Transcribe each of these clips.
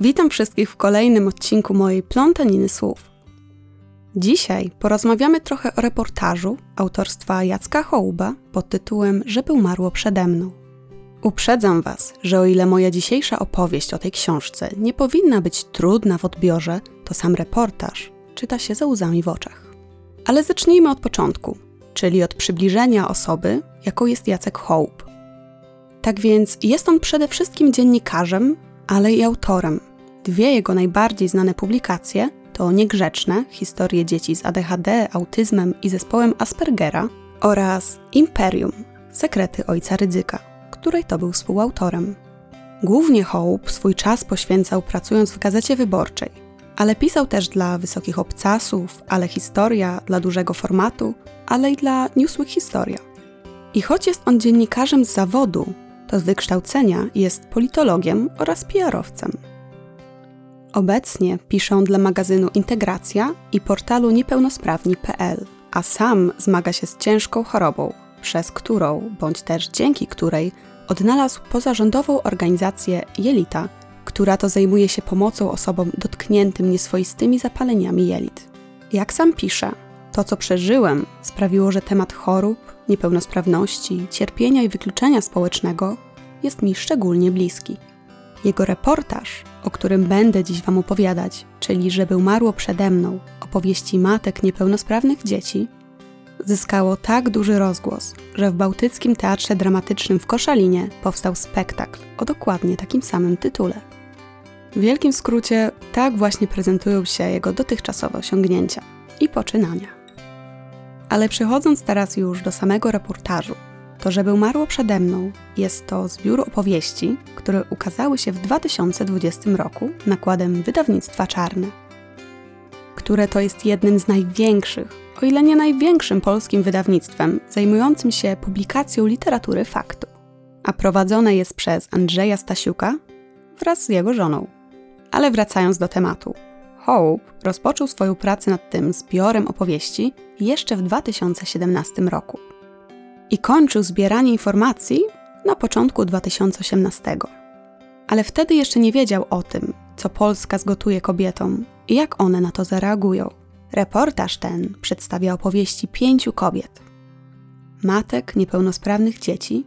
Witam wszystkich w kolejnym odcinku mojej plątaniny słów. Dzisiaj porozmawiamy trochę o reportażu autorstwa Jacka Hołuba pod tytułem Żeby umarło przede mną. Uprzedzam Was, że o ile moja dzisiejsza opowieść o tej książce nie powinna być trudna w odbiorze, to sam reportaż czyta się ze łzami w oczach. Ale zacznijmy od początku, czyli od przybliżenia osoby, jaką jest Jacek Hołb. Tak więc jest on przede wszystkim dziennikarzem, ale i autorem. Dwie jego najbardziej znane publikacje to Niegrzeczne historie dzieci z ADHD, autyzmem i zespołem Aspergera oraz Imperium sekrety ojca Rydzyka, której to był współautorem. Głównie Hope swój czas poświęcał pracując w gazecie wyborczej, ale pisał też dla wysokich obcasów, ale historia dla dużego formatu, ale i dla Newsweek Historia. I choć jest on dziennikarzem z zawodu, to z wykształcenia jest politologiem oraz PR-owcem. Obecnie piszę dla magazynu Integracja i portalu niepełnosprawni.pl, a sam zmaga się z ciężką chorobą, przez którą, bądź też dzięki której, odnalazł pozarządową organizację Jelita, która to zajmuje się pomocą osobom dotkniętym nieswoistymi zapaleniami jelit. Jak sam pisze, to co przeżyłem sprawiło, że temat chorób, niepełnosprawności, cierpienia i wykluczenia społecznego jest mi szczególnie bliski. Jego reportaż, o którym będę dziś Wam opowiadać, czyli Żeby umarło przede mną, opowieści matek niepełnosprawnych dzieci, zyskało tak duży rozgłos, że w Bałtyckim Teatrze Dramatycznym w Koszalinie powstał spektakl o dokładnie takim samym tytule. W wielkim skrócie, tak właśnie prezentują się jego dotychczasowe osiągnięcia i poczynania. Ale przechodząc teraz już do samego reportażu, to Żeby umarło przede mną jest to zbiór opowieści, które ukazały się w 2020 roku nakładem wydawnictwa Czarne, które to jest jednym z największych, o ile nie największym polskim wydawnictwem zajmującym się publikacją literatury faktu, a prowadzone jest przez Andrzeja Stasiuka wraz z jego żoną. Ale wracając do tematu. Hope rozpoczął swoją pracę nad tym zbiorem opowieści jeszcze w 2017 roku i kończył zbieranie informacji na początku 2018. Ale wtedy jeszcze nie wiedział o tym, co Polska zgotuje kobietom i jak one na to zareagują. Reportaż ten przedstawia opowieści pięciu kobiet, matek niepełnosprawnych dzieci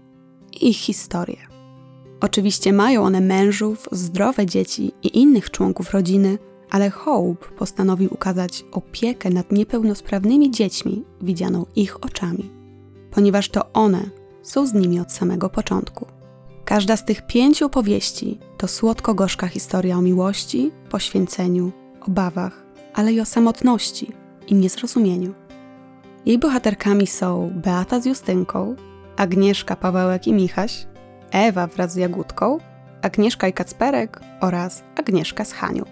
i ich historię. Oczywiście mają one mężów, zdrowe dzieci i innych członków rodziny, ale Hope postanowił ukazać opiekę nad niepełnosprawnymi dziećmi widzianą ich oczami ponieważ to one są z nimi od samego początku. Każda z tych pięciu opowieści to słodko-gorzka historia o miłości, poświęceniu, obawach, ale i o samotności i niezrozumieniu. Jej bohaterkami są Beata z Justynką, Agnieszka, Pawełek i Michaś, Ewa wraz z Jagódką, Agnieszka i Kacperek oraz Agnieszka z Hanią.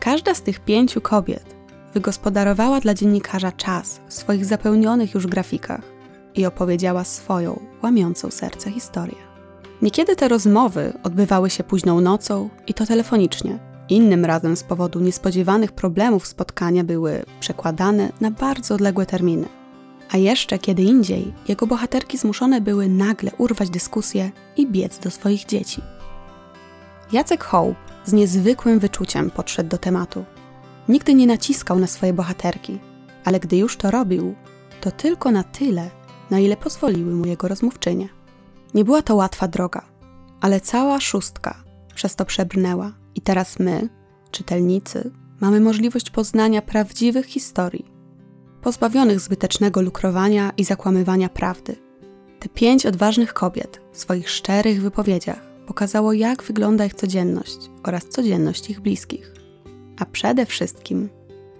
Każda z tych pięciu kobiet wygospodarowała dla dziennikarza czas w swoich zapełnionych już grafikach i opowiedziała swoją, łamiącą serce historię. Niekiedy te rozmowy odbywały się późną nocą i to telefonicznie. Innym razem z powodu niespodziewanych problemów spotkania były przekładane na bardzo odległe terminy. A jeszcze kiedy indziej jego bohaterki zmuszone były nagle urwać dyskusję i biec do swoich dzieci. Jacek Hołb z niezwykłym wyczuciem podszedł do tematu. Nigdy nie naciskał na swoje bohaterki, ale gdy już to robił, to tylko na tyle, na ile pozwoliły mu jego rozmówczynie. Nie była to łatwa droga, ale cała szóstka przez to przebrnęła i teraz my, czytelnicy, mamy możliwość poznania prawdziwych historii, pozbawionych zbytecznego lukrowania i zakłamywania prawdy. Te pięć odważnych kobiet w swoich szczerych wypowiedziach pokazało, jak wygląda ich codzienność oraz codzienność ich bliskich, a przede wszystkim,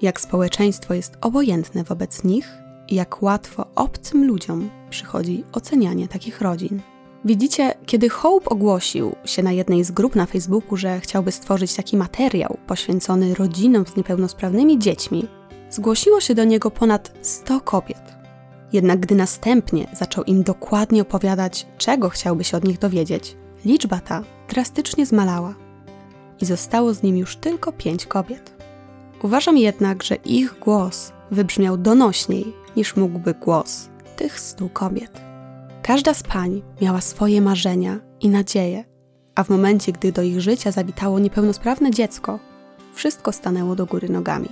jak społeczeństwo jest obojętne wobec nich jak łatwo obcym ludziom przychodzi ocenianie takich rodzin. Widzicie, kiedy Hope ogłosił się na jednej z grup na Facebooku, że chciałby stworzyć taki materiał poświęcony rodzinom z niepełnosprawnymi dziećmi, zgłosiło się do niego ponad 100 kobiet. Jednak gdy następnie zaczął im dokładnie opowiadać, czego chciałby się od nich dowiedzieć, liczba ta drastycznie zmalała i zostało z nim już tylko pięć kobiet. Uważam jednak, że ich głos wybrzmiał donośniej niż mógłby głos tych stu kobiet. Każda z pań miała swoje marzenia i nadzieje, a w momencie, gdy do ich życia zawitało niepełnosprawne dziecko, wszystko stanęło do góry nogami.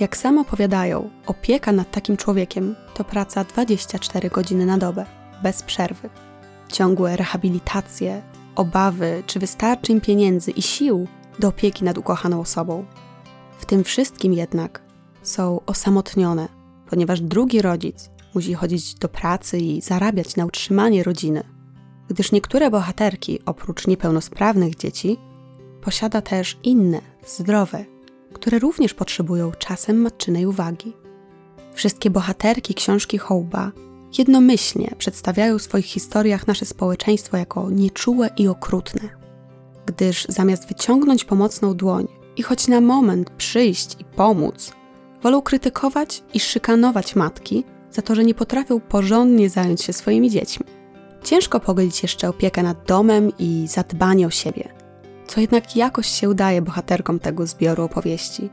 Jak sam opowiadają, opieka nad takim człowiekiem to praca 24 godziny na dobę, bez przerwy. Ciągłe rehabilitacje, obawy, czy wystarczy im pieniędzy i sił do opieki nad ukochaną osobą. W tym wszystkim jednak są osamotnione, ponieważ drugi rodzic musi chodzić do pracy i zarabiać na utrzymanie rodziny. Gdyż niektóre bohaterki, oprócz niepełnosprawnych dzieci, posiada też inne, zdrowe, które również potrzebują czasem matczynej uwagi. Wszystkie bohaterki książki Hołba jednomyślnie przedstawiają w swoich historiach nasze społeczeństwo jako nieczułe i okrutne. Gdyż zamiast wyciągnąć pomocną dłoń i choć na moment przyjść i pomóc, wolą krytykować i szykanować matki za to, że nie potrafią porządnie zająć się swoimi dziećmi. Ciężko pogodzić jeszcze opiekę nad domem i zadbanie o siebie, co jednak jakoś się udaje bohaterkom tego zbioru opowieści.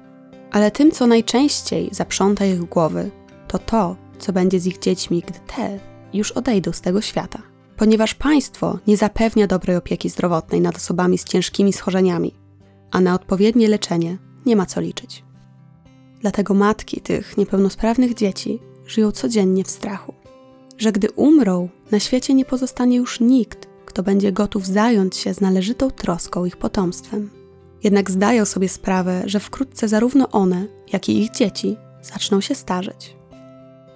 Ale tym, co najczęściej zaprząta ich głowy, to to, co będzie z ich dziećmi, gdy te już odejdą z tego świata. Ponieważ państwo nie zapewnia dobrej opieki zdrowotnej nad osobami z ciężkimi schorzeniami, a na odpowiednie leczenie nie ma co liczyć. Dlatego matki tych niepełnosprawnych dzieci żyją codziennie w strachu, że gdy umrą, na świecie nie pozostanie już nikt, kto będzie gotów zająć się z należytą troską ich potomstwem. Jednak zdają sobie sprawę, że wkrótce zarówno one, jak i ich dzieci zaczną się starzeć.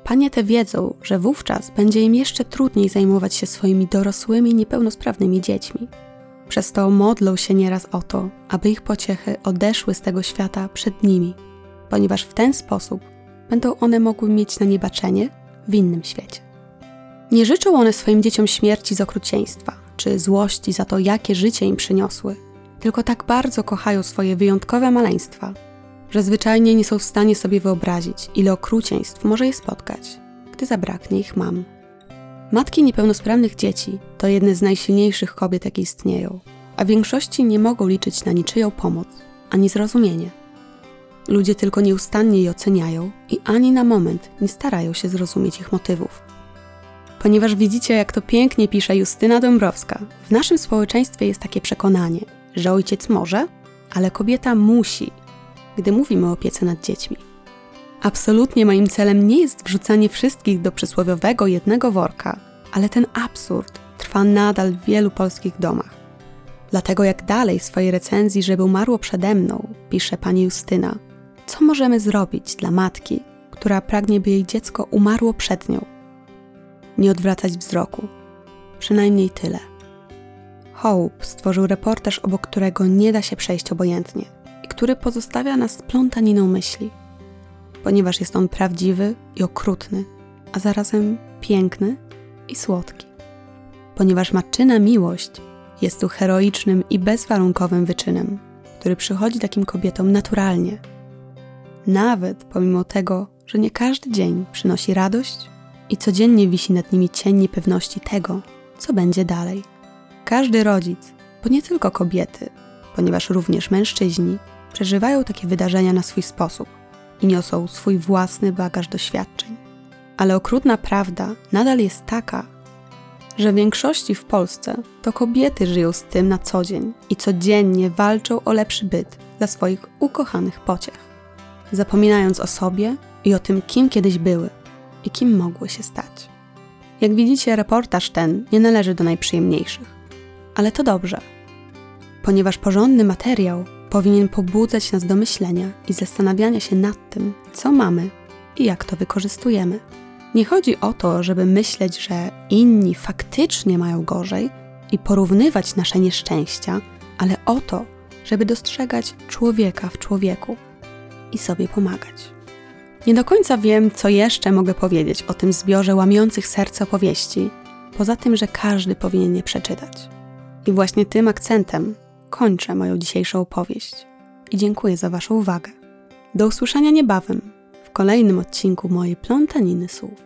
Panie te wiedzą, że wówczas będzie im jeszcze trudniej zajmować się swoimi dorosłymi, niepełnosprawnymi dziećmi. Przez to modlą się nieraz o to, aby ich pociechy odeszły z tego świata przed nimi, ponieważ w ten sposób będą one mogły mieć na niebaczenie w innym świecie. Nie życzą one swoim dzieciom śmierci z okrucieństwa czy złości za to, jakie życie im przyniosły, tylko tak bardzo kochają swoje wyjątkowe maleństwa, że zwyczajnie nie są w stanie sobie wyobrazić, ile okrucieństw może je spotkać, gdy zabraknie ich mam. Matki niepełnosprawnych dzieci to jedne z najsilniejszych kobiet, jakie istnieją, a w większości nie mogą liczyć na niczyją pomoc ani zrozumienie. Ludzie tylko nieustannie je oceniają i ani na moment nie starają się zrozumieć ich motywów. Ponieważ widzicie, jak to pięknie pisze Justyna Dąbrowska, w naszym społeczeństwie jest takie przekonanie, że ojciec może, ale kobieta musi gdy mówimy o opiece nad dziećmi. Absolutnie moim celem nie jest wrzucanie wszystkich do przysłowiowego jednego worka, ale ten absurd trwa nadal w wielu polskich domach. Dlatego jak dalej w swojej recenzji, żeby umarło przede mną, pisze pani Justyna, co możemy zrobić dla matki, która pragnie, by jej dziecko umarło przed nią? Nie odwracać wzroku. Przynajmniej tyle. Hope stworzył reportaż, obok którego nie da się przejść obojętnie i który pozostawia nas plątaniną myśli, ponieważ jest on prawdziwy i okrutny, a zarazem piękny i słodki. Ponieważ matczyna miłość jest tu heroicznym i bezwarunkowym wyczynem, który przychodzi takim kobietom naturalnie. Nawet pomimo tego, że nie każdy dzień przynosi radość i codziennie wisi nad nimi cień niepewności tego, co będzie dalej. Każdy rodzic, bo nie tylko kobiety, ponieważ również mężczyźni, przeżywają takie wydarzenia na swój sposób i niosą swój własny bagaż doświadczeń. Ale okrutna prawda nadal jest taka, że w większości w Polsce to kobiety żyją z tym na co dzień i codziennie walczą o lepszy byt dla swoich ukochanych pociech, zapominając o sobie i o tym, kim kiedyś były i kim mogły się stać. Jak widzicie, reportaż ten nie należy do najprzyjemniejszych, ale to dobrze, ponieważ porządny materiał powinien pobudzać nas do myślenia i zastanawiania się nad tym, co mamy i jak to wykorzystujemy. Nie chodzi o to, żeby myśleć, że inni faktycznie mają gorzej i porównywać nasze nieszczęścia, ale o to, żeby dostrzegać człowieka w człowieku i sobie pomagać. Nie do końca wiem, co jeszcze mogę powiedzieć o tym zbiorze łamiących serce opowieści, poza tym, że każdy powinien je przeczytać. I właśnie tym akcentem kończę moją dzisiejszą opowieść i dziękuję za Waszą uwagę. Do usłyszenia niebawem w kolejnym odcinku mojej plątaniny słów.